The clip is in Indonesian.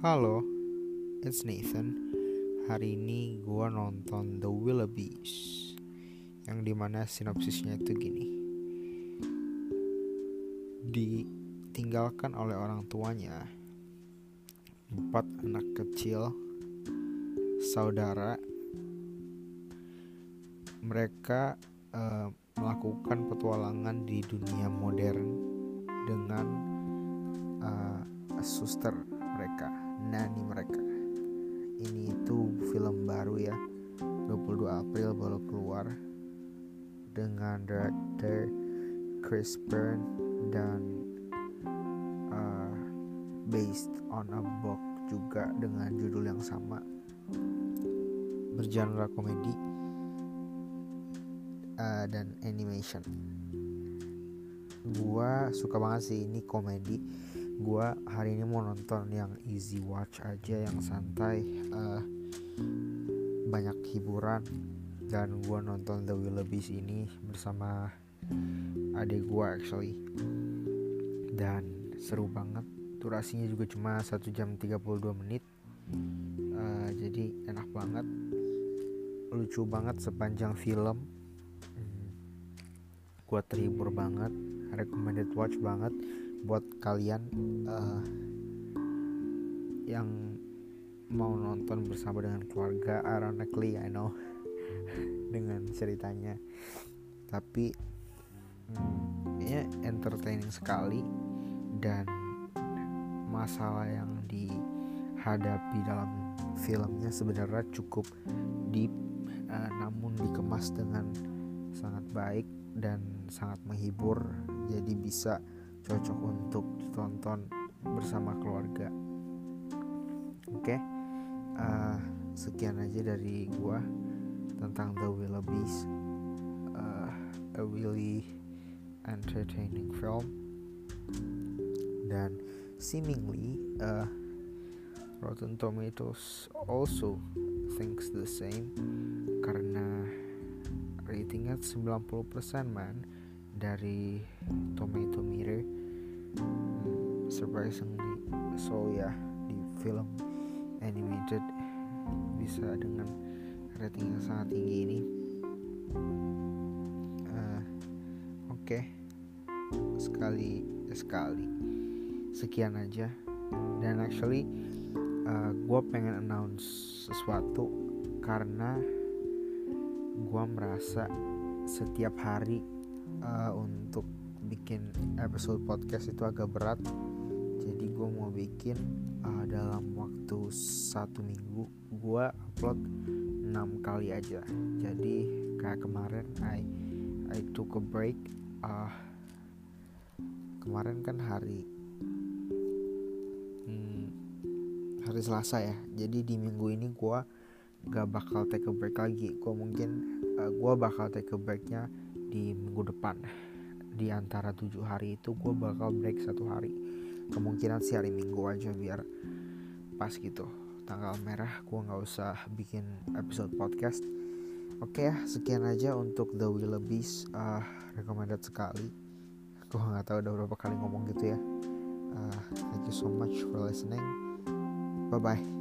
Halo, it's Nathan. Hari ini gue nonton The Willoughbys Yang di mana sinopsisnya itu gini. Ditinggalkan oleh orang tuanya Empat anak kecil Saudara. Mereka uh, melakukan petualangan di dunia modern Dengan uh, suster mereka, nani mereka. Ini itu film baru ya 22 April baru keluar dengan director Chris Byrne dan uh, based on a book juga dengan judul yang sama. Bergenre komedi uh, dan animation. Gua suka banget sih ini komedi gue hari ini mau nonton yang easy watch aja yang santai uh, banyak hiburan. Dan gue nonton The Willoughbys ini bersama adik gue actually. Dan seru banget. Durasinya juga cuma 1 jam 32 menit. Uh, jadi enak banget. Lucu banget sepanjang film. Hmm, gue terhibur banget. Recommended watch banget buat kalian uh, yang mau nonton bersama dengan keluarga ironically I know dengan ceritanya. Tapi hmm, ya entertaining sekali. Dan masalah yang dihadapi dalam filmnya sebenarnya cukup deep uh, namun dikemas dengan sangat baik dan sangat menghibur. Jadi bisa cocok untuk ditonton bersama keluarga oke okay? uh, sekian aja dari gua tentang The Willoughbys uh, a really entertaining film dan seemingly uh, Rotten Tomatoes also thinks the same karena ratingnya 90% man dari tomato meter surprisingly so ya yeah, di film animated bisa dengan rating yang sangat tinggi ini. Uh, oke. Okay. sekali sekali. Sekian aja. Dan actually uh, gue pengen announce sesuatu karena gue merasa setiap hari uh, untuk bikin episode podcast itu agak berat. Jadi gue mau bikin uh, dalam waktu satu minggu gue upload 6 kali aja. Jadi kayak kemarin I I took a break uh, kemarin kan hari hmm, hari Selasa ya. Jadi di minggu ini gue gak bakal take a break lagi. Gue mungkin uh, gue bakal take a breaknya di minggu depan di antara tujuh hari itu gue bakal break satu hari. Kemungkinan sih hari minggu aja biar pas gitu. Tanggal merah gue nggak usah bikin episode podcast. Oke ya sekian aja untuk The Willoughbys. Uh, recommended sekali. Gue nggak tahu udah berapa kali ngomong gitu ya. Uh, thank you so much for listening. Bye bye